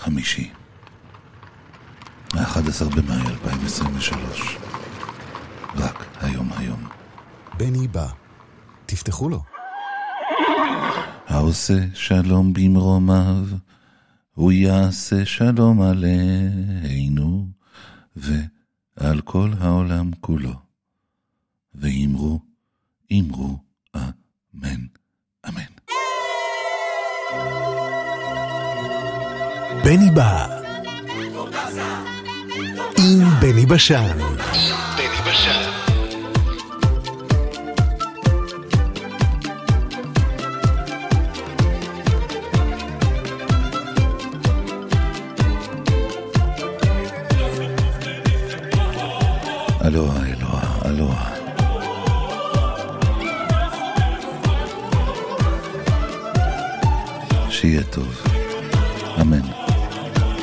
חמישי, ה-11 במאי 2023, רק היום היום. בני בא, תפתחו לו. העושה שלום במרומיו, הוא יעשה שלום עלינו ועל כל העולם כולו. ואמרו, אמרו, אמן, אמן. בני בא. עם בני בשן. אלוה, אלוה, אלוה. שיהיה טוב. אמן.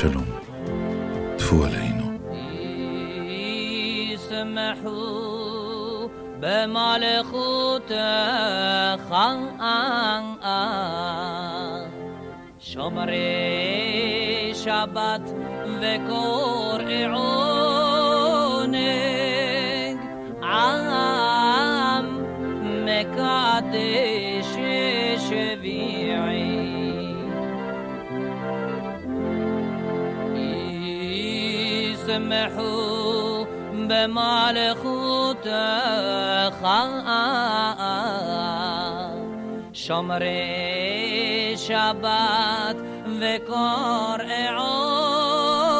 שלום. טפו עלינו. במלכותך שומרי שבת וקוראי محو به مال خود خواهد شمر شبات و کار عانگ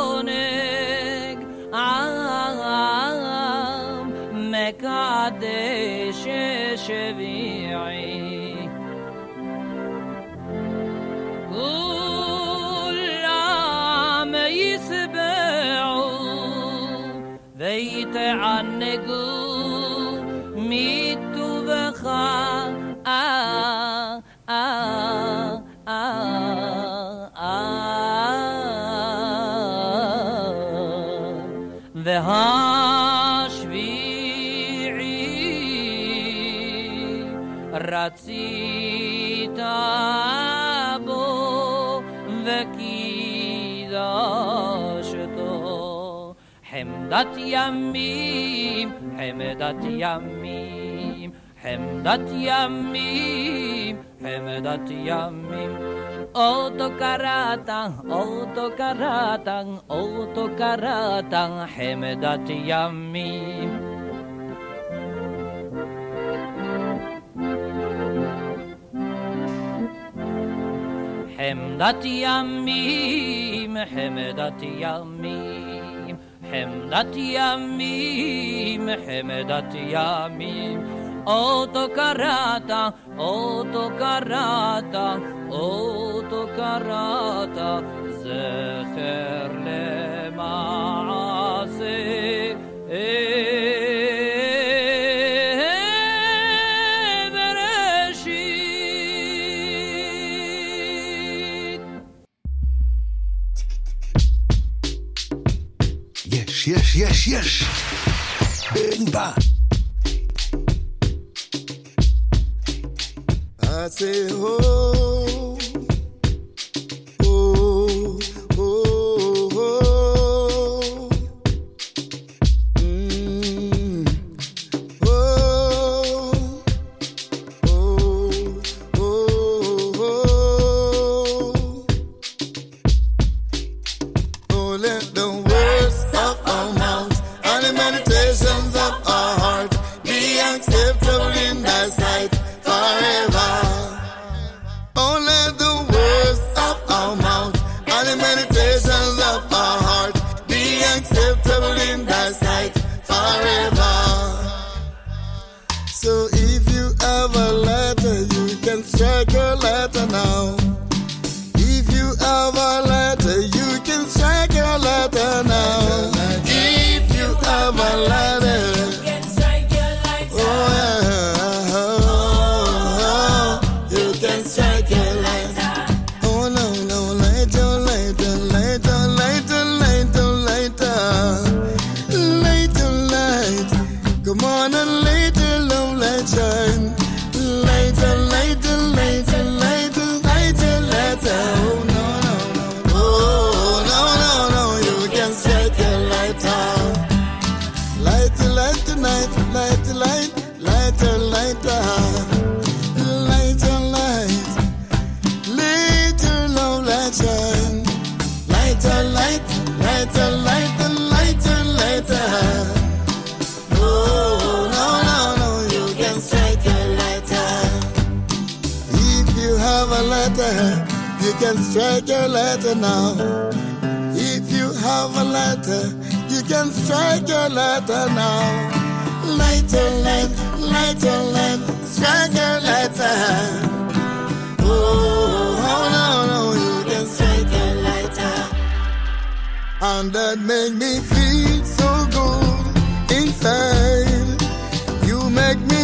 عام مکادش شویعی. where I niggle. ימים, חמדת ימים, חמדת ימים, חמדת ימים. אותו קראת, אותו קראת, אותו קראת, חמדת ימים. חמדת ימים, חמדת ימים, חמדת ימים, חמדת ימים. אותו קראת, אותו קראת, אותו קראת, זכר למעשה. now. If you have a letter, you can strike your letter now. Lighter, light, light your light. Oh, oh you can strike. And that make me feel so good inside. You make me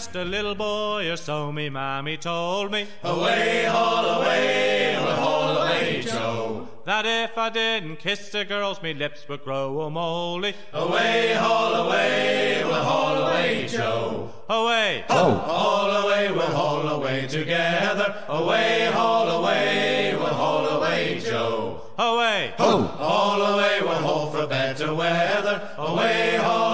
just a little boy or so, me mammy told me Away, haul away, well, haul away, Joe. that if I didn't kiss the girls, me lips would grow a moldy. Away, haul away, well, haul away, Joe. Away! Haul away, we'll haul away together. Away, haul away, we'll haul away, Joe. Away! Haul away, we'll haul for better weather. Away, haul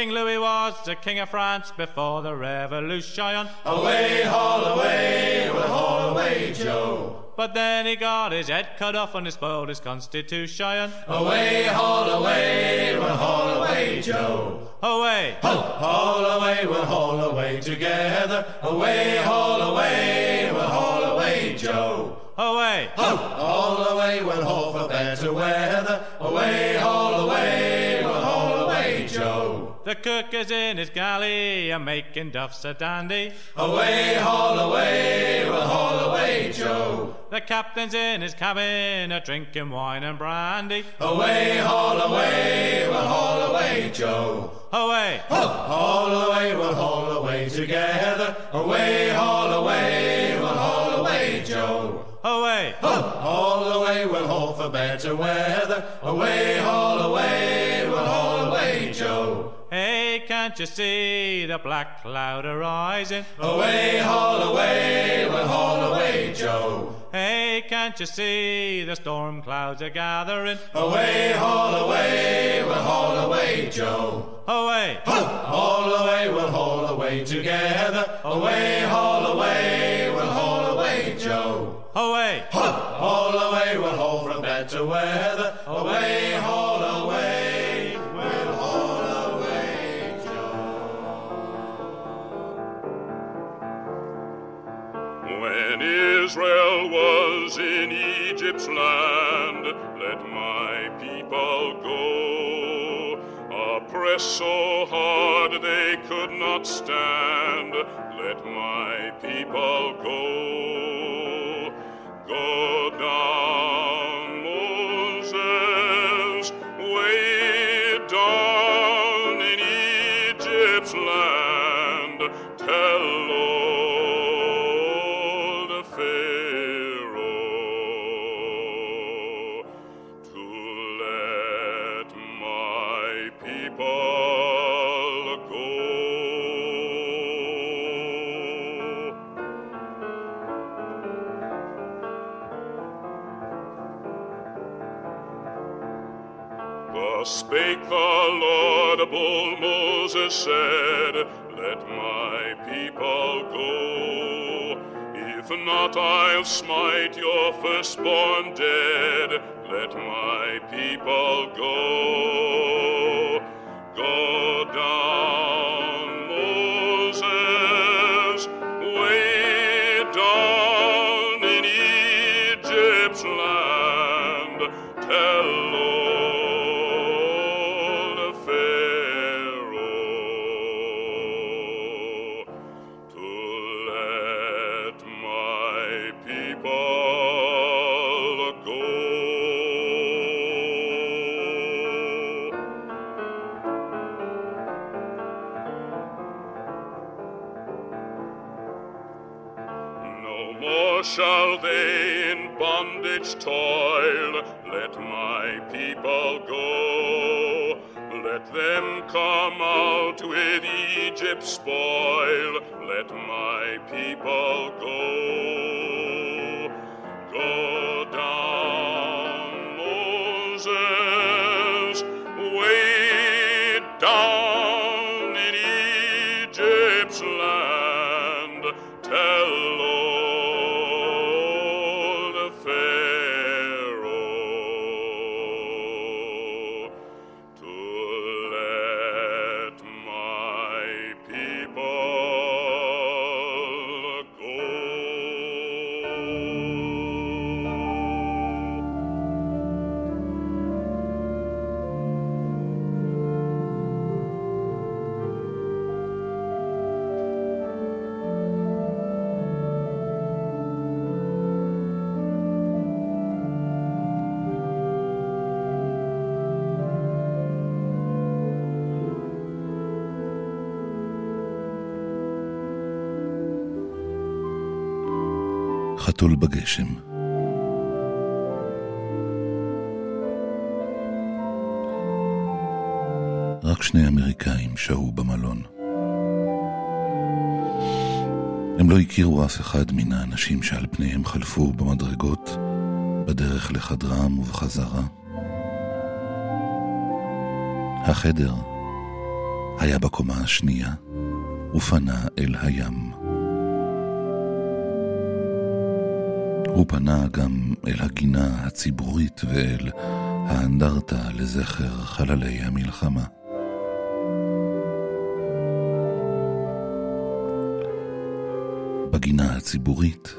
King Louis was the king of France before the revolution. Away, haul away, we'll haul away, Joe. But then he got his head cut off and he spoiled his constitution. Away, haul away, we'll haul away, Joe. Away! Haul away, we'll haul away together. Away, haul away, we'll haul away, Joe. Away! Haul away, we'll haul for better weather. Away, haul The cook is in his galley and making duffs a dandy. Away, haul away, we'll haul away, Joe. The captain's in his cabin a drinking wine and brandy. Away, haul away, we'll haul away, Joe. Away! Haul away, we'll haul away together. Away, haul away, we'll haul away, Joe. Away! Haul away, we'll haul for better weather. Away, haul away, can't you see the black cloud arising? Away, haul away, we'll haul away, Joe. Hey, can't you see the storm clouds are gathering? Away, haul away, we'll haul away, Joe. Away! Haul away, we'll haul away together. Away, haul away, we'll haul away, Joe. Away! Haul away, we'll haul for better weather. Away, haul Israel was in Egypt's land, let my people go. Oppressed so hard they could not stand, let my people go. I'll smite your firstborn dead. Let my people go. Bondage toil. Let my people go. Let them come out with Egypt's spoil. Let my people go. Go חתול בגשם. רק שני אמריקאים שהו במלון. הם לא הכירו אף אחד מן האנשים שעל פניהם חלפו במדרגות, בדרך לחדרם ובחזרה. החדר היה בקומה השנייה, ופנה אל הים. הוא פנה גם אל הגינה הציבורית ואל האנדרטה לזכר חללי המלחמה. בגינה הציבורית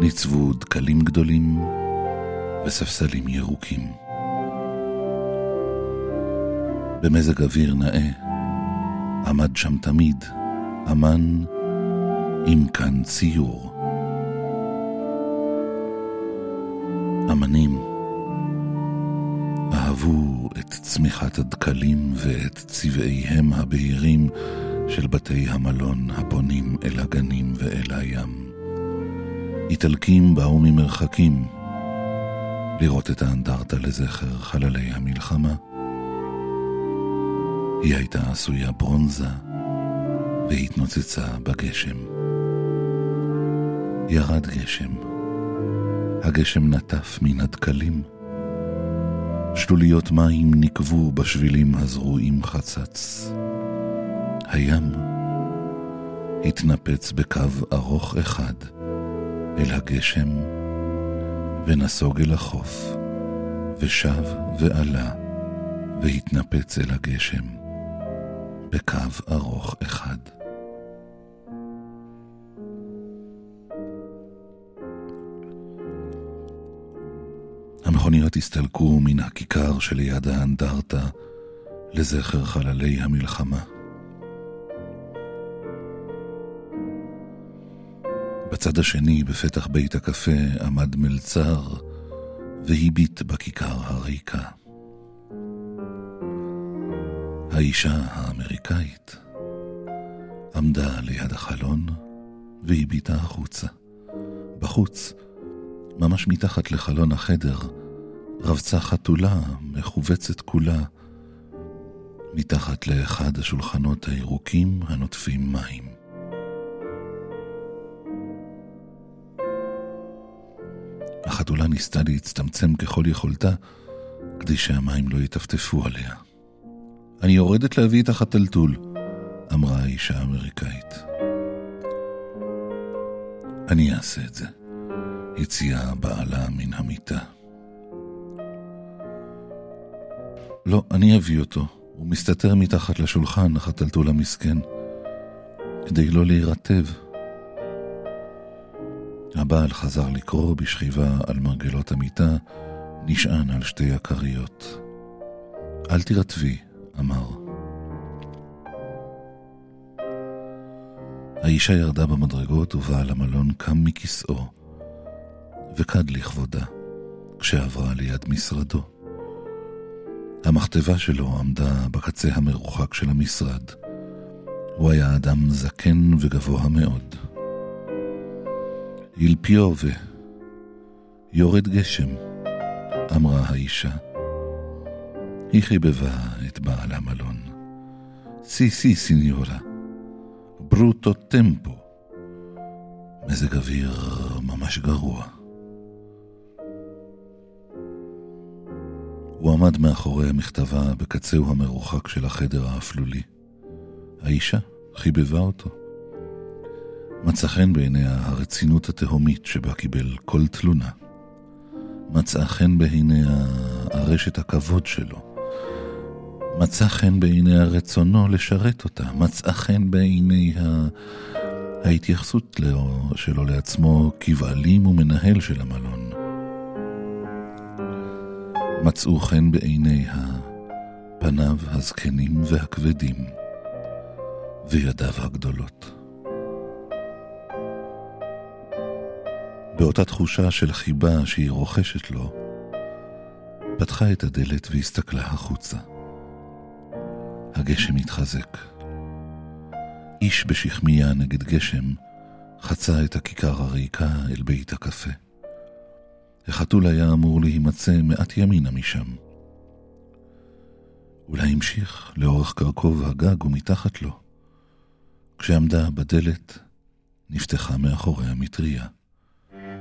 ניצבו דקלים גדולים וספסלים ירוקים. במזג אוויר נאה עמד שם תמיד אמן עם כאן ציור. צמיחת הדקלים ואת צבעיהם הבהירים של בתי המלון הפונים אל הגנים ואל הים. איטלקים באו ממרחקים לראות את האנדרטה לזכר חללי המלחמה. היא הייתה עשויה ברונזה והתנוצצה בגשם. ירד גשם. הגשם נטף מן הדקלים. שלוליות מים נקבו בשבילים הזרועים חצץ. הים התנפץ בקו ארוך אחד אל הגשם, ונסוג אל החוף, ושב ועלה, והתנפץ אל הגשם, בקו ארוך אחד. המכוניות הסתלקו מן הכיכר שליד האנדרטה לזכר חללי המלחמה. בצד השני, בפתח בית הקפה, עמד מלצר והביט בכיכר הריקה. האישה האמריקאית עמדה ליד החלון והביטה החוצה. בחוץ, ממש מתחת לחלון החדר, רבצה חתולה מכווצת כולה מתחת לאחד השולחנות הירוקים הנוטפים מים. החתולה ניסתה להצטמצם ככל יכולתה כדי שהמים לא יטפטפו עליה. אני יורדת להביא את החתלתול, אמרה האישה האמריקאית. אני אעשה את זה, הציעה בעלה מן המיטה. לא, אני אביא אותו. הוא מסתתר מתחת לשולחן, החתלתול המסכן, כדי לא להירטב. הבעל חזר לקרוא בשכיבה על מרגלות המיטה, נשען על שתי הכריות. אל תירטבי, אמר. האישה ירדה במדרגות ובעל המלון קם מכיסאו, וקד לכבודה, כשעברה ליד משרדו. המכתבה שלו עמדה בקצה המרוחק של המשרד. הוא היה אדם זקן וגבוה מאוד. Il piove, יורד גשם, אמרה האישה. היא חיבבה את בעל המלון. סי סי סיניורה, ברוטו טמפו. מזג אוויר ממש גרוע. הוא עמד מאחורי המכתבה בקצהו המרוחק של החדר האפלולי. האישה חיבבה אותו. מצא חן בעיניה הרצינות התהומית שבה קיבל כל תלונה. מצאה חן בעיניה הרשת הכבוד שלו. מצא חן בעיניה רצונו לשרת אותה. מצאה חן בעיניה ההתייחסות לו, שלו לעצמו כבעלים ומנהל של המלון. מצאו חן בעיניה פניו הזקנים והכבדים וידיו הגדולות. באותה תחושה של חיבה שהיא רוכשת לו, פתחה את הדלת והסתכלה החוצה. הגשם התחזק. איש בשכמיה נגד גשם חצה את הכיכר הריקה אל בית הקפה. החתול היה אמור להימצא מעט ימינה משם. אולי המשיך לאורך קרקוב הגג ומתחת לו. כשעמדה בדלת, נפתחה מאחורי המטריה.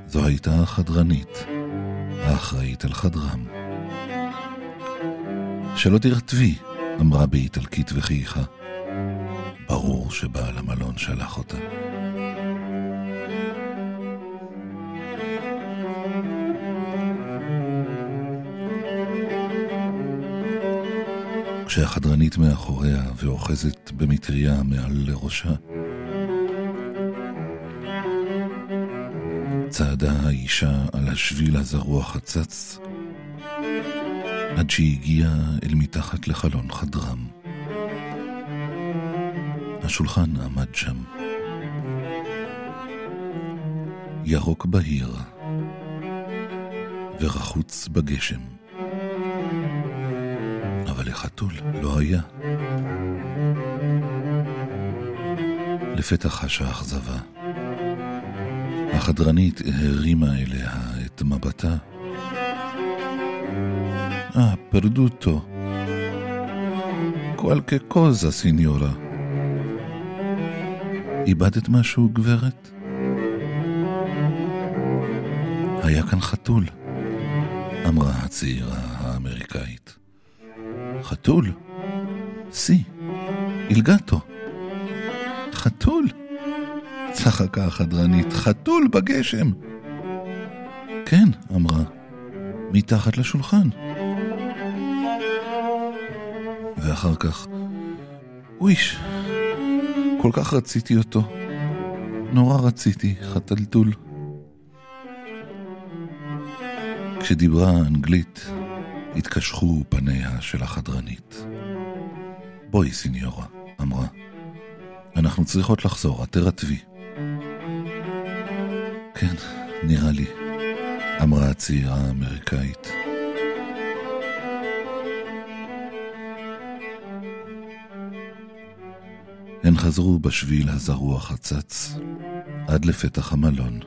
זו הייתה החדרנית, האחראית על חדרם. שלא תרטבי, אמרה באיטלקית וחייכה. ברור שבעל המלון שלח אותה. כשהחדרנית מאחוריה ואוחזת במטריה מעל לראשה. צעדה האישה על השביל הזרוע חצץ, עד שהגיעה אל מתחת לחלון חדרם. השולחן עמד שם. ירוק בהיר, ורחוץ בגשם. אבל לחתול לא היה. לפתע חשה אכזבה. החדרנית הרימה אליה את מבטה. אה, פרדוטו. qualche cosa, סיניורה. איבדת משהו, גברת? היה כאן חתול, אמרה הצעירה האמריקאית. חתול? סי, אילגטו. חתול? צחקה החדרנית, חתול בגשם. כן, אמרה, מתחת לשולחן. ואחר כך, אויש, כל כך רציתי אותו. נורא רציתי, חתלתול. כשדיברה אנגלית, התקשחו פניה של החדרנית. בואי, סיניורה, אמרה. אנחנו צריכות לחזור, את תרטבי. כן, נראה לי, אמרה הצעירה האמריקאית. הן חזרו בשביל הזרוע חצץ עד לפתח המלון.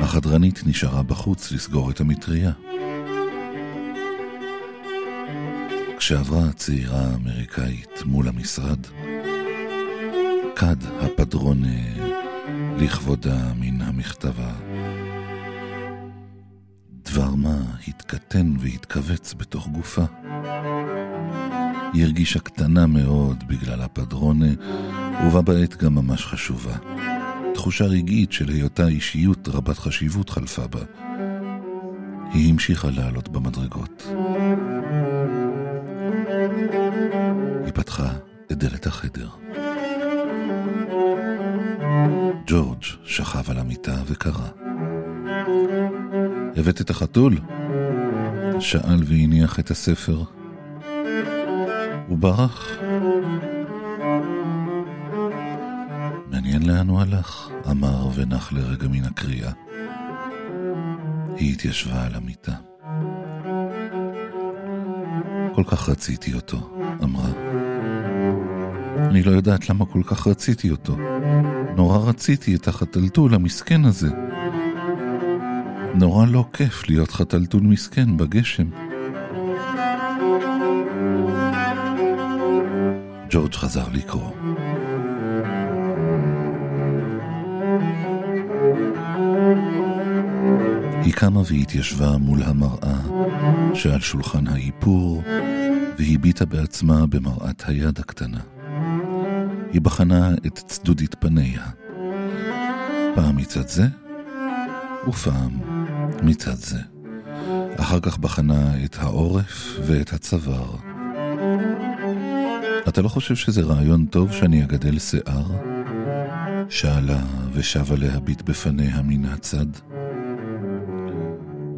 החדרנית נשארה בחוץ לסגור את המטריה. כשעברה הצעירה האמריקאית מול המשרד, כד הפדרונה לכבודה מן המכתבה. דבר מה התקטן והתכווץ בתוך גופה. היא הרגישה קטנה מאוד בגלל הפדרונה, ובה בעת גם ממש חשובה. תחושה רגעית של היותה אישיות רבת חשיבות חלפה בה. היא המשיכה לעלות במדרגות. פתחה את דלת החדר. ג'ורג' שכב על המיטה וקרא. הבאת את החתול? שאל והניח את הספר. הוא ברח. מעניין לאן הוא הלך, אמר ונח לרגע מן הקריאה. היא התיישבה על המיטה. כל כך רציתי אותו, אמרה. אני לא יודעת למה כל כך רציתי אותו. נורא רציתי את החתלתול המסכן הזה. נורא לא כיף להיות חתלתול מסכן בגשם. ג'ורג' חזר לקרוא. היא קמה והתיישבה מול המראה שעל שולחן האיפור, והביטה בעצמה במראת היד הקטנה. היא בחנה את צדודית פניה, פעם מצד זה, ופעם מצד זה. אחר כך בחנה את העורף ואת הצוואר. אתה לא חושב שזה רעיון טוב שאני אגדל שיער? שאלה ושבה להביט בפניה מן הצד.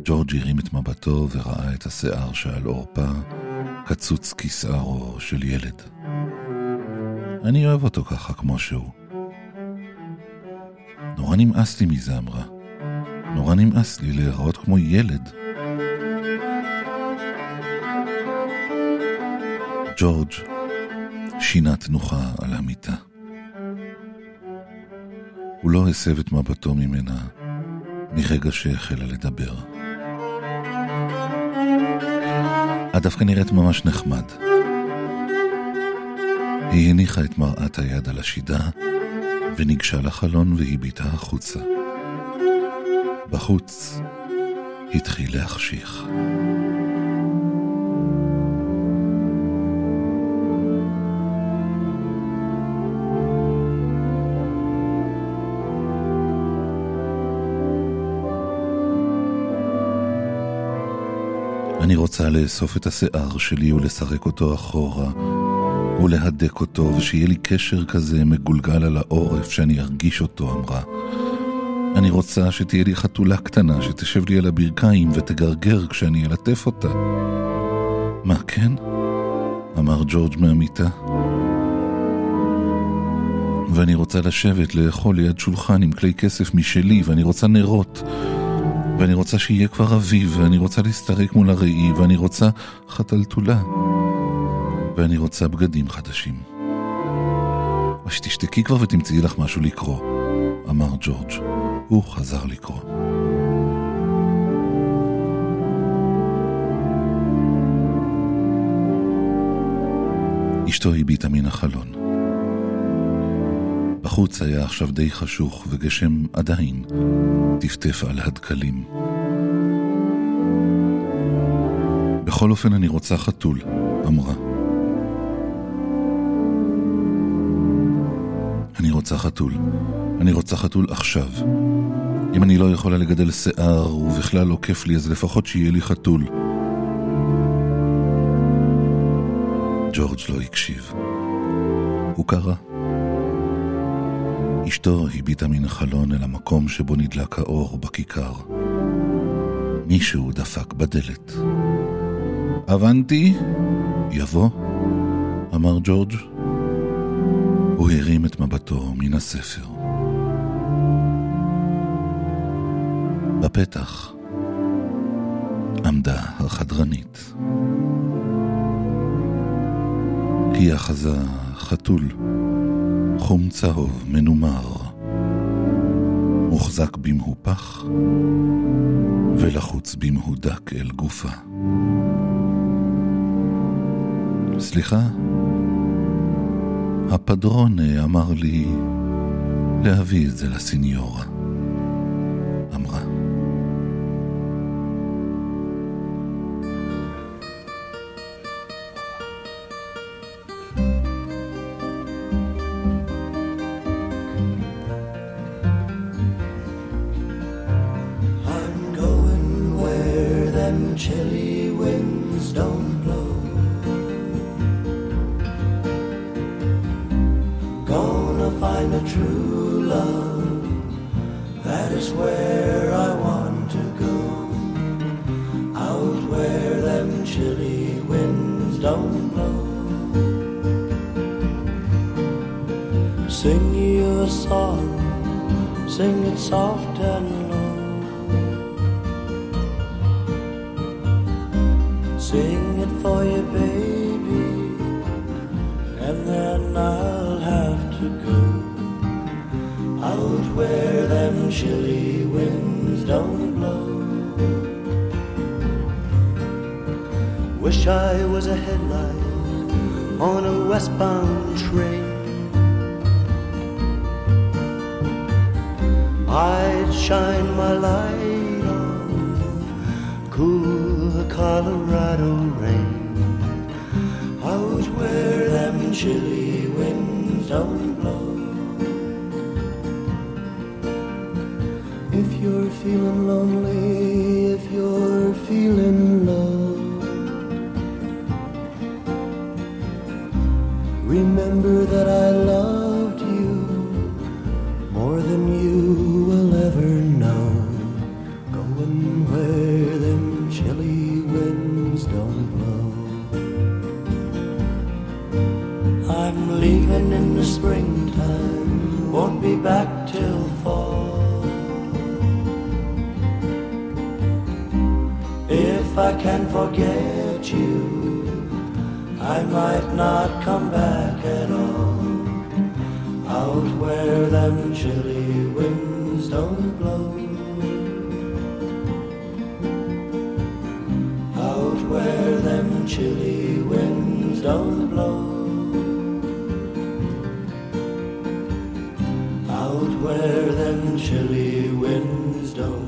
ג'ורג' הרים את מבטו וראה את השיער שעל עורפה קצוץ כשערו של ילד. אני אוהב אותו ככה כמו שהוא. נורא נמאס לי מזה, אמרה. נורא נמאס לי להיראות כמו ילד. ג'ורג' שינה תנוחה על המיטה. הוא לא הסב את מבטו ממנה מרגע שהחלה לדבר. את דווקא נראית ממש נחמד. היא הניחה את מראת היד על השידה, וניגשה לחלון והביטה החוצה. בחוץ התחיל להחשיך. רוצה לאסוף את השיער שלי ולסרק אותו אחורה, ולהדק אותו, ושיהיה לי קשר כזה מגולגל על העורף, שאני ארגיש אותו, אמרה. אני רוצה שתהיה לי חתולה קטנה, שתשב לי על הברכיים ותגרגר כשאני אלטף אותה. מה, כן? אמר ג'ורג' מהמיטה. ואני רוצה לשבת, לאכול ליד שולחן עם כלי כסף משלי, ואני רוצה נרות. ואני רוצה שיהיה כבר אביב, ואני רוצה להסתרק מול הראי, ואני רוצה חתלתולה. ואני רוצה בגדים חדשים. אז שתשתקי כבר ותמצאי לך משהו לקרוא, אמר ג'ורג'. הוא חזר לקרוא. אשתו הביטה מן החלון. בחוץ היה עכשיו די חשוך, וגשם עדיין טפטף על הדקלים. בכל אופן אני רוצה חתול, אמרה. אני רוצה חתול. אני רוצה חתול עכשיו. אם אני לא יכולה לגדל שיער, ובכלל לא כיף לי, אז לפחות שיהיה לי חתול. ג'ורג' לא הקשיב. הוא קרא. אשתו הביטה מן החלון אל המקום שבו נדלק האור בכיכר. מישהו דפק בדלת. אבנטי? יבוא? אמר ג'ורג'. הוא הרים את מבטו מן הספר. בפתח עמדה החדרנית. היא אחזה חתול, חום צהוב מנומר, מוחזק במהופך ולחוץ במהודק אל גופה. סליחה, הפדרונה אמר לי להביא את זה לסיניורה, I was a headlight on a westbound train. I'd shine my light on cool Colorado rain out where them chilly winds don't blow. If you're feeling lonely, if you're feeling remember that I loved you more than you will ever know. Going where them chilly winds don't blow. I'm leaving in the springtime, won't be back till fall. If I can forget you, I might not come back at all. Out where them chilly winds don't blow. Out where them chilly winds don't blow. Out where them chilly winds don't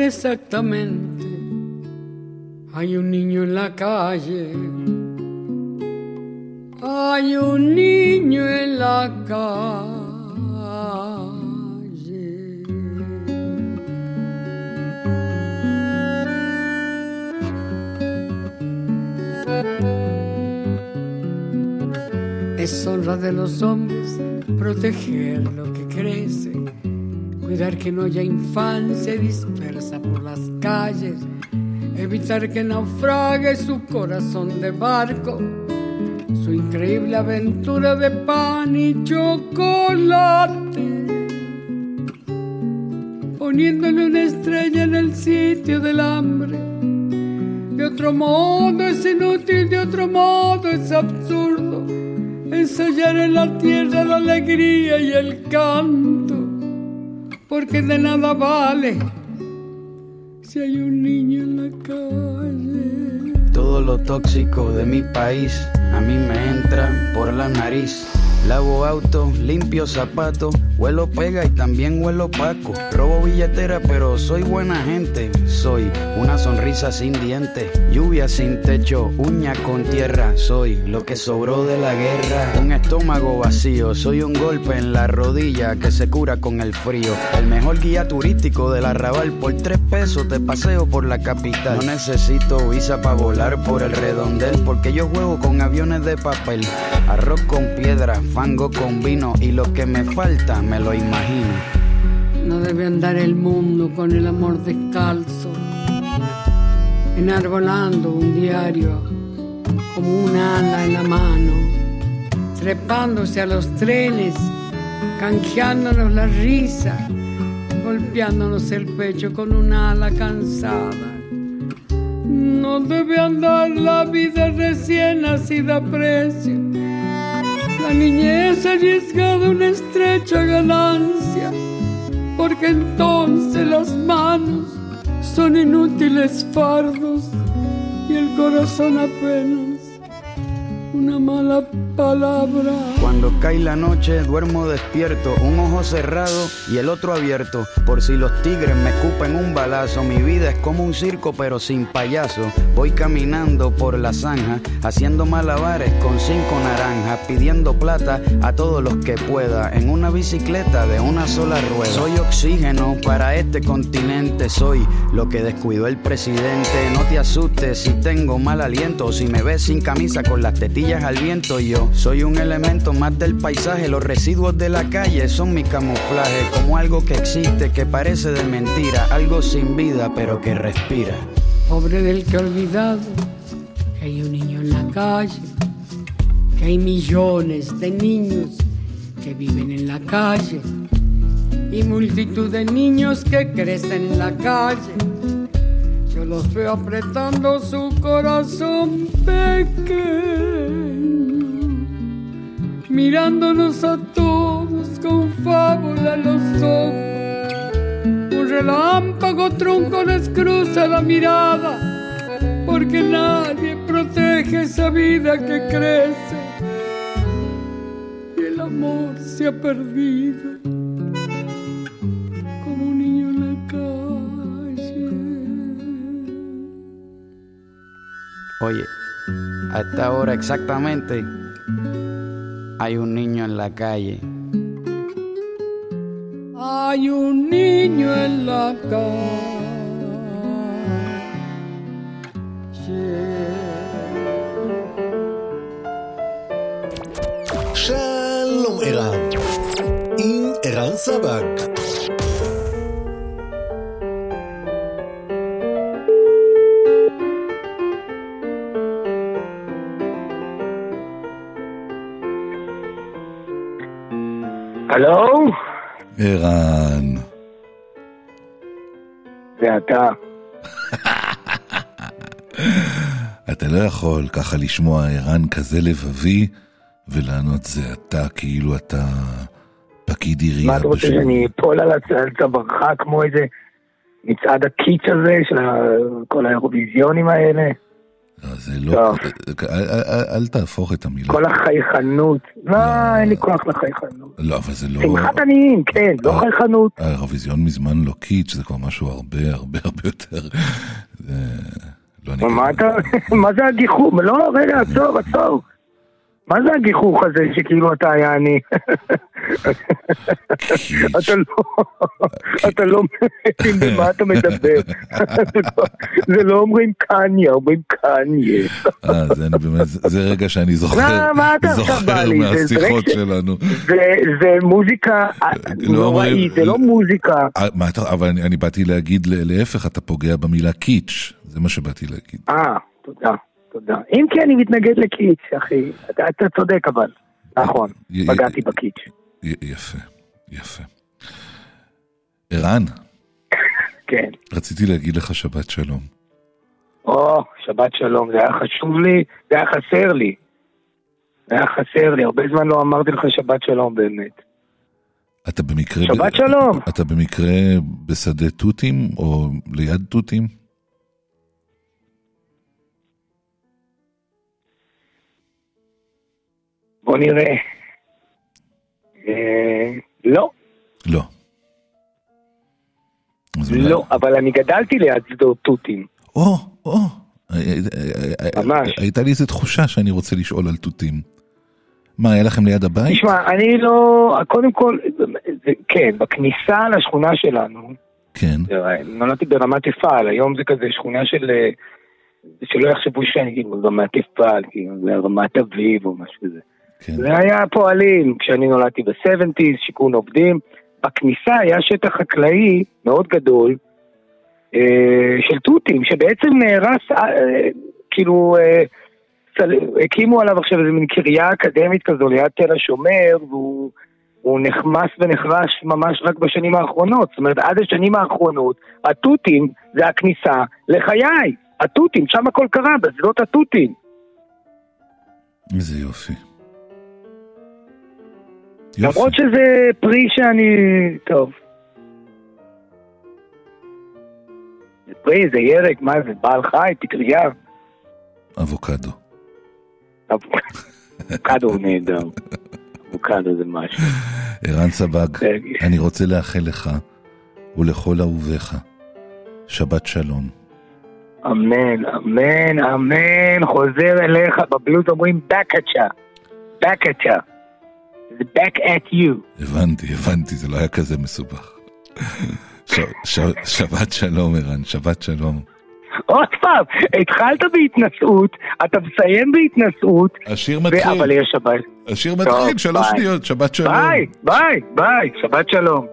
exactamente hay un niño en la calle. Que no haya infancia dispersa por las calles, evitar que naufrague su corazón de barco, su increíble aventura de pan y chocolate, poniéndole una estrella en el sitio del hambre. De otro modo es inútil, de otro modo es absurdo. Ensayar en la tierra la alegría y el canto, porque de nada vale si hay un niño en la calle. Todo lo tóxico de mi país a mí me entra por la nariz. Lavo auto, limpio zapatos, huelo pega y también huelo paco. Robo billetera, pero soy buena gente. Soy una sonrisa sin dientes, lluvia sin techo, uña con tierra. Soy lo que sobró de la guerra. Un estómago vacío, soy un golpe en la rodilla que se cura con el frío. El mejor guía turístico del arrabal, por tres pesos te paseo por la capital. No necesito visa para volar por el redondel, porque yo juego con aviones de papel. Arroz con piedra, fango con vino y lo que me falta me lo imagino. No debe andar el mundo con el amor descalzo, enarbolando un diario como un ala en la mano, trepándose a los trenes, canjeándonos la risa, golpeándonos el pecho con un ala cansada. No debe andar la vida recién nacida a precio. La niñez arriesgada una estrecha ganancia, porque entonces las manos son inútiles fardos y el corazón apenas una mala palabra. Cuando cae la noche duermo despierto, un ojo cerrado y el otro abierto. Por si los tigres me escupen un balazo, mi vida es como un circo pero sin payaso. Voy caminando por la zanja, haciendo malabares con cinco naranjas, pidiendo plata a todos los que pueda, en una bicicleta de una sola rueda. Soy oxígeno para este continente, soy lo que descuidó el presidente. No te asustes si tengo mal aliento, si me ves sin camisa con las tetillas al viento. Yo soy un elemento más del paisaje, los residuos de la calle son mi camuflaje, como algo que existe, que parece de mentira, algo sin vida pero que respira. Pobre del que olvidado que hay un niño en la calle, que hay millones de niños que viven en la calle y multitud de niños que crecen en la calle. Los veo apretando su corazón pequeño, mirándonos a todos con fábula los ojos. Un relámpago tronco les cruza la mirada, porque nadie protege esa vida que crece. Y el amor se ha perdido Oye, a esta hora exactamente hay un niño en la calle. Hay un niño en la calle. Shalom Eran. In Eran Sabak. הלו? ערן, זה אתה. אתה לא יכול ככה לשמוע ערן כזה לבבי ולענות זה אתה כאילו אתה פקיד עירייה. מה אתה רוצה. שאני אפול על הצ- על צווארך כמו איזה מצעד הקיץ' הזה של כל האירוויזיונים האלה? זה לא... טוב. אל- אל- תהפוך את המילה. כל החייכנות. לא, אין לי כוח לחייכנות. לא, אבל זה לא... שמחת עניים, כן, לא אה, חייכנות. האירוויזיון מזמן לא קיץ', זה כבר משהו הרבה הרבה הרבה יותר... לא. מה זה הגיחוך? לא, רגע, עצור, עצור. מה זה הגיחוך הזה שכאילו אתה יעני? אתה לא, אתה לא מבין במה אתה מדבר. זה לא אומרים קניה, אומרים קניה. אה, זה אני רגע שאני זוכר, מהשיחות שלנו. זה- מוזיקה לא נוראית, זה לא מוזיקה. אה, אבל אני, אני באתי להגיד להפך, אתה פוגע במילה קיץ', זה מה שבאתי להגיד. אה, תודה, תודה. אם כי אני מתנגד לקיץ', אחי. אתה אתה צודק אבל. נכון, פגעתי בקיץ'. יפה, יפה. ערן, כן. רציתי להגיד לך שבת שלום. או, שבת שלום, זה היה חשוב לי, זה היה חסר לי. זה היה חסר לי, הרבה זמן לא אמרתי לך שבת שלום באמת. אתה במקרה... שבת שלום. אתה במקרה בשדה תותים או ליד תותים? בוא נראה. אה, לא, לא. לא, אבל אני גדלתי ליד שדות תותים. או, או. אה, אה, ממש. הייתה לי איזו תחושה שאני רוצה לשאול על תותים. מה, היה לכם ליד הבית? תשמע, אני לא, קודם כל, זה, כן, בכניסה לשכונה שלנו, כן. נולדתי ברמת אפעל, היום זה כזה שכונה של, שלא יחשבו שאני כאילו רמת אפעל, כאילו רמת אביב או משהו כזה. כן. זה היה פועלים, כשאני נולדתי ב-70's, שיכון עובדים. בכניסה היה שטח חקלאי מאוד גדול אה, של תותים, שבעצם נהרס, אה, כאילו, אה, צל- הקימו עליו עכשיו איזה מין קריה אקדמית כזו ליד תל השומר, והוא הוא נחמס ונחרש ממש רק בשנים האחרונות. זאת אומרת, עד השנים האחרונות, התותים זה הכניסה לחיי. התותים, שם הכל קרה, בשדות התותים. איזה יופי. למרות שזה פרי שאני... טוב. זה פרי, זה ירק, מה זה, בעל חי, פטריה? אבוקדו. אבוקדו הוא נהדר. אבוקדו זה משהו. ערן סבג, אני רוצה לאחל לך ולכל אהוביך שבת שלום. אמן, אמן, אמן, חוזר אליך, בבלוז אומרים at ya. Back at ya. זה back at you. הבנתי, הבנתי, זה לא היה כזה מסובך. ש- ש- שבת שלום, ערן, שבת שלום. עוד פעם, התחלת בהתנשאות, אתה מסיים בהתנשאות. השיר מתחיל. אבל יש שבת. השיר מתחיל, שלוש. שניות, שבת שלום. ביי, ביי, ביי, שבת שלום.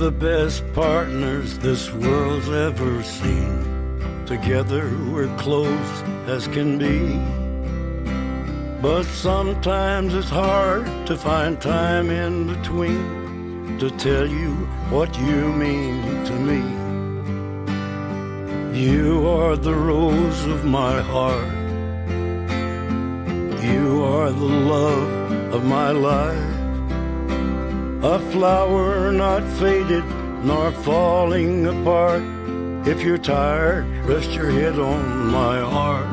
The best partners this world's ever seen. Together we're close as can be. But sometimes it's hard to find time in between to tell you what you mean to me. You are the rose of my heart. You are the love of my life. A flower not faded nor falling apart. If you're tired, rest your head on my heart.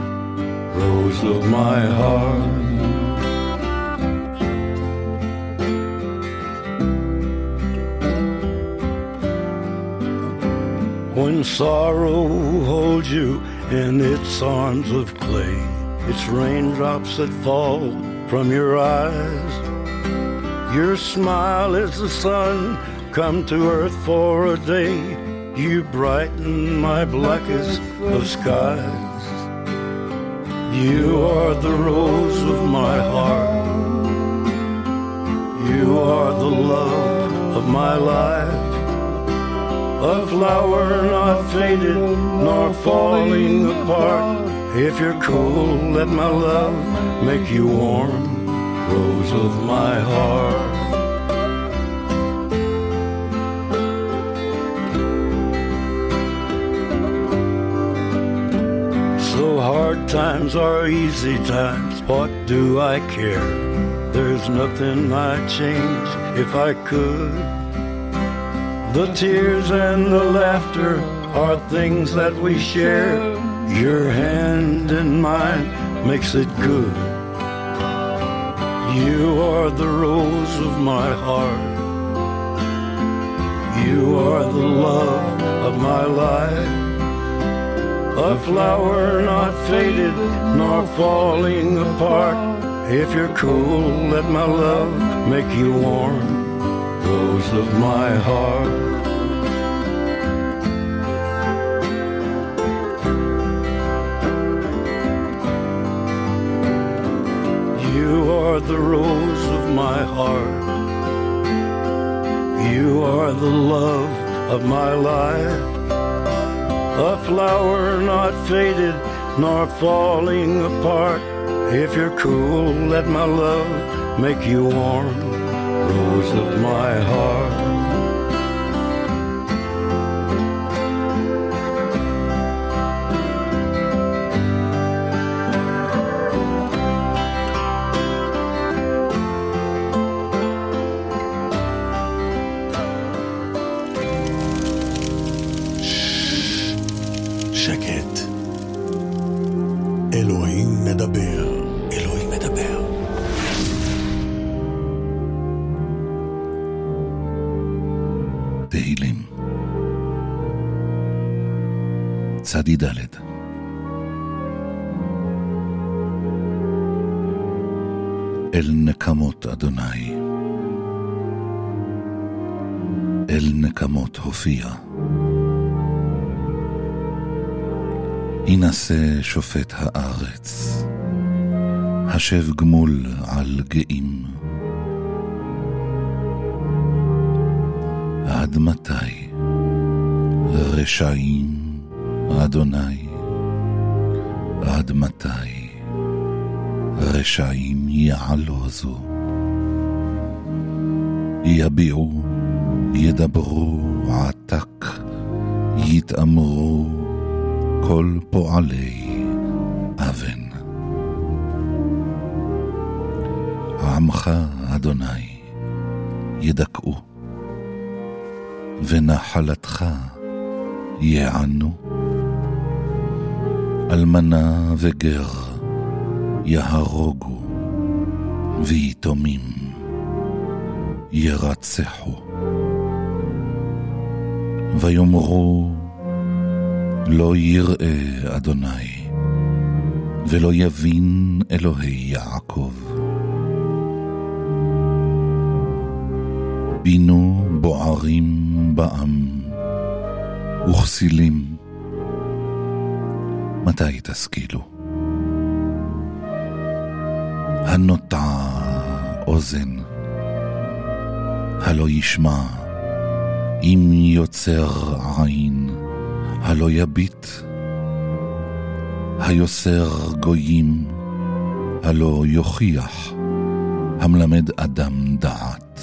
Rose of my heart. When sorrow holds you in its arms of clay, it's raindrops that fall from your eyes. Your smile is the sun come to earth for a day. You brighten my blackest of skies. You are the rose of my heart. You are the love of my life. A flower not faded nor falling apart. If you're cold, let my love make you warm. Rose of my heart. So hard times are easy times. What do I care? There's nothing I'd change if I could. The tears and the laughter are things that we share. Your hand in mine makes it good. You are the rose of my heart. You are the love of my life. A flower not faded nor falling apart. If you're cool, let my love make you warm. Rose of my heart. Are the rose of my heart. You are the love of my life. A flower not faded nor falling apart. If you're cool, let my love make you warm. Rose of my heart. הנשא שופט הארץ, השב גמול על גאים. עד מתי רשעים, אדוני? עד מתי רשעים יעלוזו? יביעו, ידברו עתק, יתאמרו כל פועלי אבן. עמך, אדוני, ידכאו, ונחלתך יענו. אלמנה וגר יהרוגו, ויתומים ירצחו. ויאמרו לא יראה אדוני, ולא יבין אלוהי יעקב. בינו בוערים בעם, וכסילים. מתי תשכילו? הנוטעה אוזן, הלא ישמע, אם יוצר עין, הלא יביט, היוסר גויים, הלא יוכיח, המלמד אדם דעת.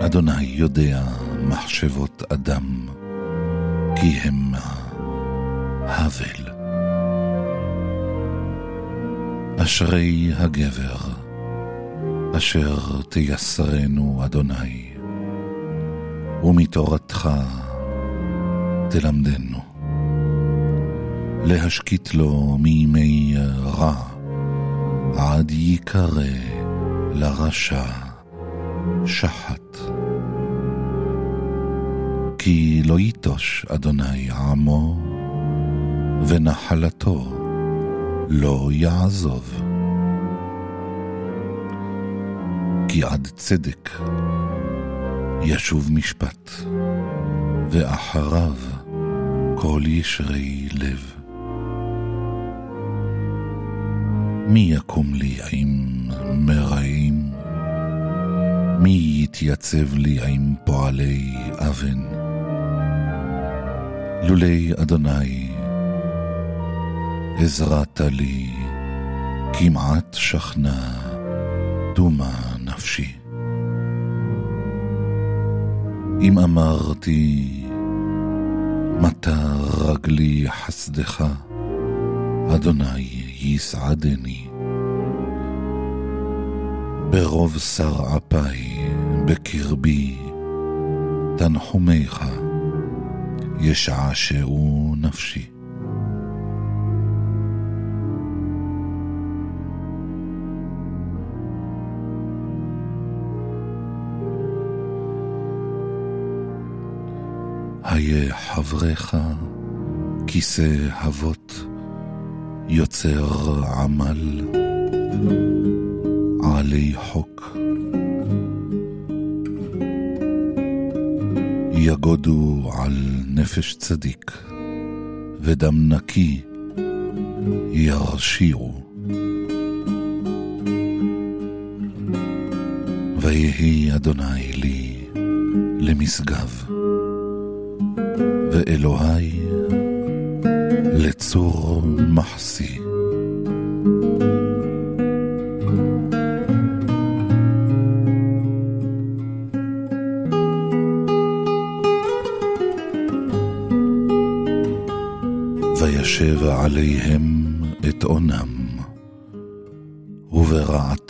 אדוני יודע מחשבות אדם, כי המה הבל. אשרי הגבר, אשר תייסרנו אדוני, ומתורתך תלמדנו. להשקיט לו מימי רע, עד ייקרא לרשע שחט. כי לא ייטוש אדוני עמו, ונחלתו לא יעזוב. כי עד צדק ישוב משפט, ואחריו כל ישרי לב. מי יקום לי עם מרעים? מי יתייצב לי עם פועלי אבן? לולי אדוני, עזרת לי, כמעט שכנה, דומה נפשי. אם אמרתי, מטה רגלי חסדך, אדוני יסעדני. ברוב שר אפי בקרבי, תנחומיך ישעשעו נפשי. חברך כיסא אבות, יוצר עמל, עלי חוק. יגודו על נפש צדיק, ודם נקי ירשיעו. ויהי אדוני לי למשגב. ואלוהי לצור מחסי. וישב עליהם את אונם, וברעתם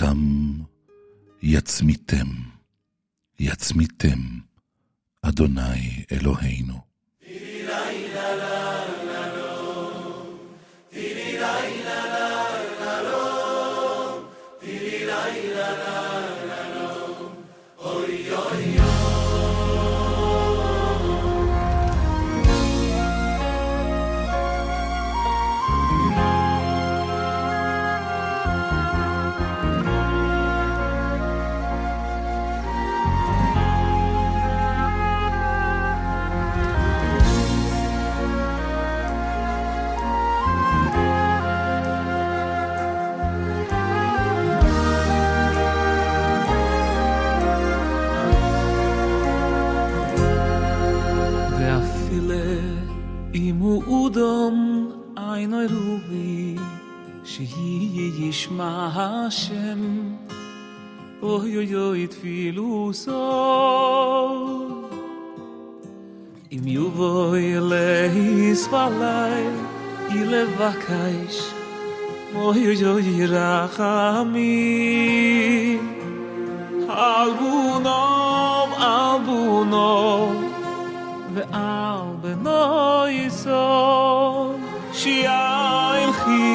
al be noy so shi ein khi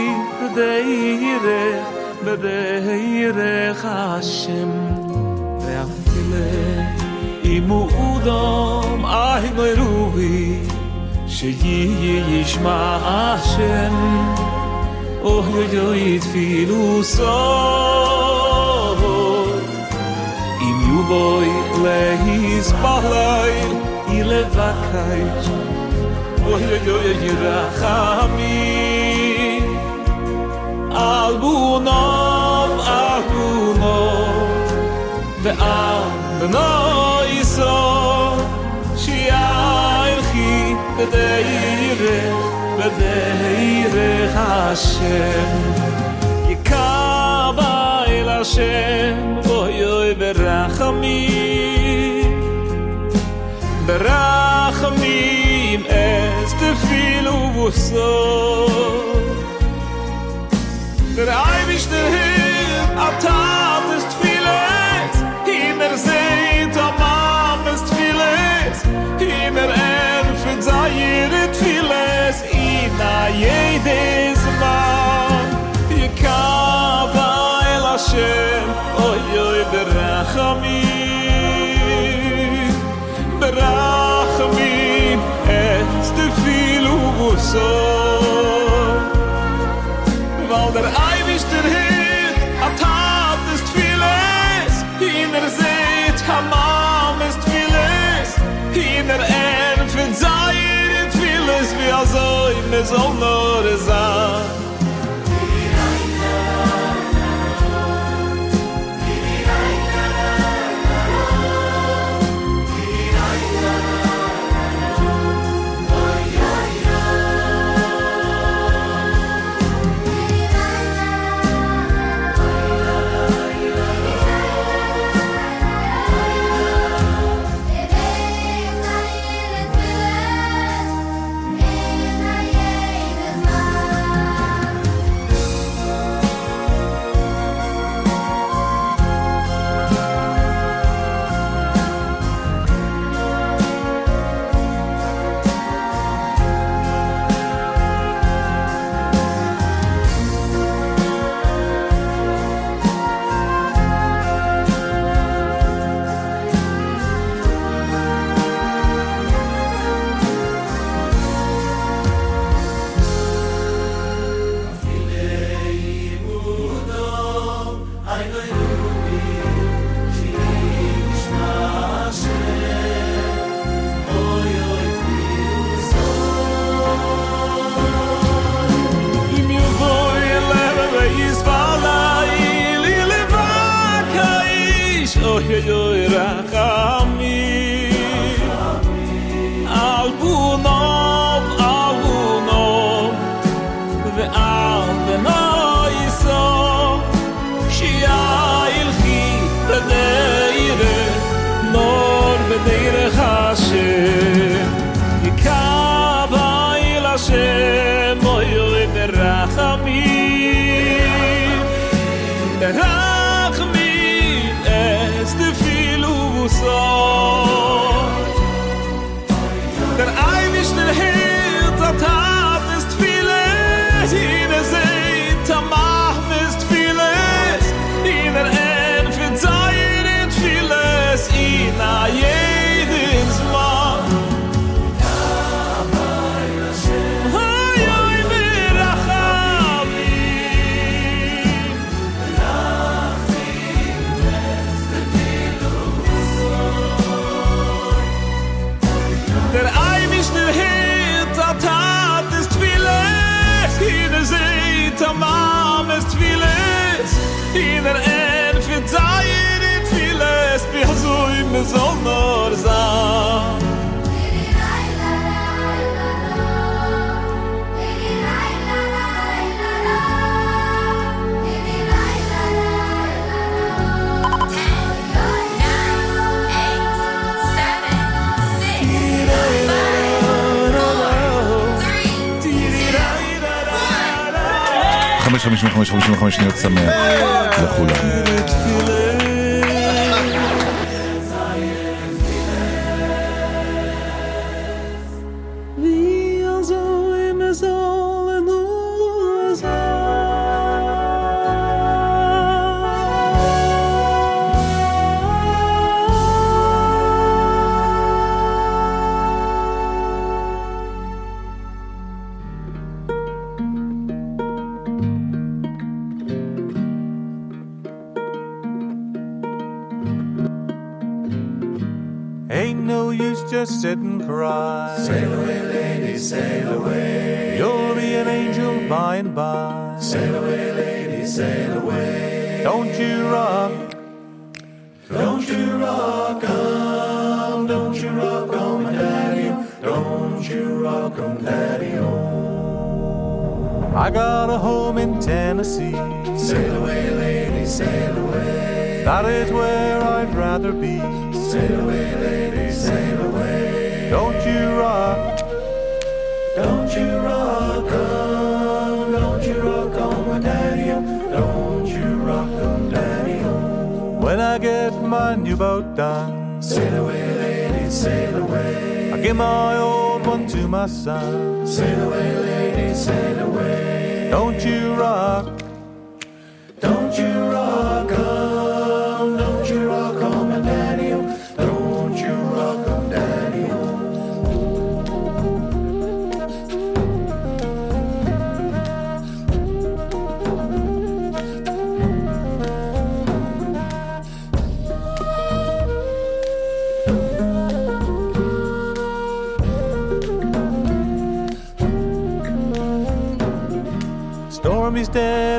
de ire be de ire khashim ve afile im udom ay noy ruvi she yi yi shma ashem oh yo yo it filu so im yu boy le his palay levakait Oy oy oy oy rahami Albunov ahuno Ve al no iso Shi ay khi kedai yire kedai re hashe Yikaba ila oy oy Berachamim es te filu vuso Der Eibisch der Hirn Tat ist vieles In der Seid am ist vieles In der Erfen sei ihr vieles In jedes Mal Ihr Kava el Hashem Oioi Berachamim so. Weil der Eiwisch der Hirt hat hat ist vieles. In der Seht am Arm ist vieles. In der Erd in Zayir ist vieles Wie also in der Sonne ist ein der Erd für Zeit, ich fühle es, wie er so immer soll noch. 55, 55 שניות שמח לכולם. By and by. Sail away, lady, sail away. Don't you rock Don't you rock 'em, don't you rock 'em, daddy Don't you rock 'em, daddy I got a home in Tennessee. Sail away, lady, sail away. That is where I'd rather be. Sail away, lady, sail away. Don't you rock, Don't you rock 'em, I get my new boat done. Sail away, lady, sail away. I give my old one to my son. Sail away, lady, sail away. Don't you rock, Don't you rock. 'em,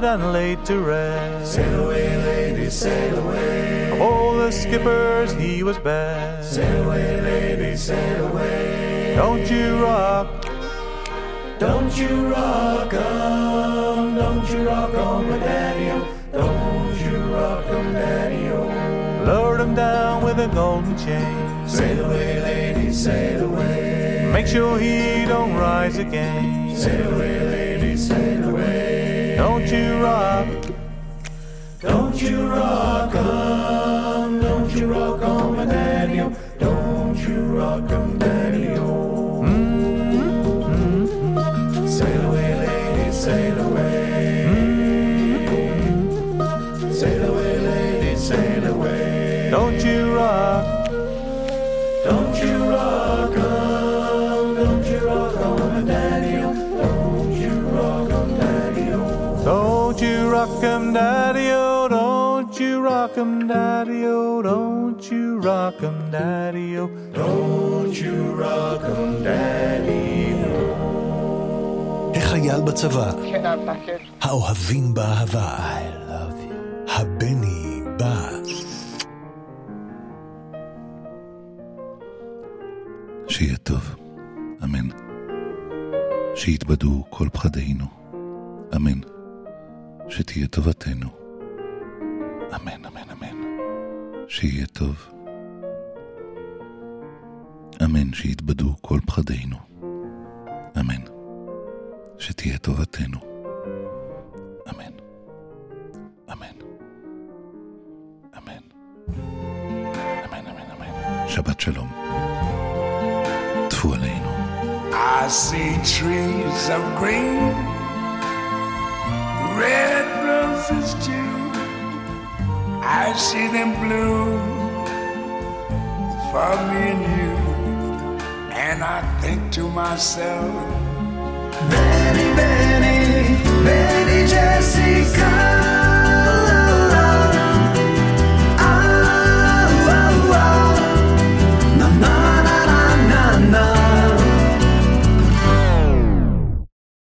And laid to rest. Sail away, lady, sail away. Of all the skippers, he was best. Sail away, lady, sail away. Don't you rock, Don't you rock 'em, don't you rock 'em, daddy Don't you rock 'em, daddy lower him down with a golden chain. Sail away, lady, sail away. Make sure he don't rise again. Sail away, lady, sail away. Don't you rock, Don't you rock 'em, don't you rock 'em, daddy Don't you rock 'em, daddy mm-hmm. Sail away, lady, sail away. Rock him, daddy o. Don't you rock him, daddy o. Don't you rock him, daddy o. Don't you rock 'em, daddy החייל בצבא, האוהבים באהבה, הבני בא. שיהיה טוב, אמן. שיתבדו כל פחדינו, אמן. שתהיה טובתנו, אמן, אמן, אמן. שיהיה טוב, אמן. שיתבדו כל פחדינו, אמן. שתהיה טובתנו, אמן, אמן, אמן, אמן, אמן, אמן. שבת שלום. טפו עלינו. I see trees of green, red roses too. I see them bloom for me and you. And I think to myself, Benny, Benny, Benny Jessica.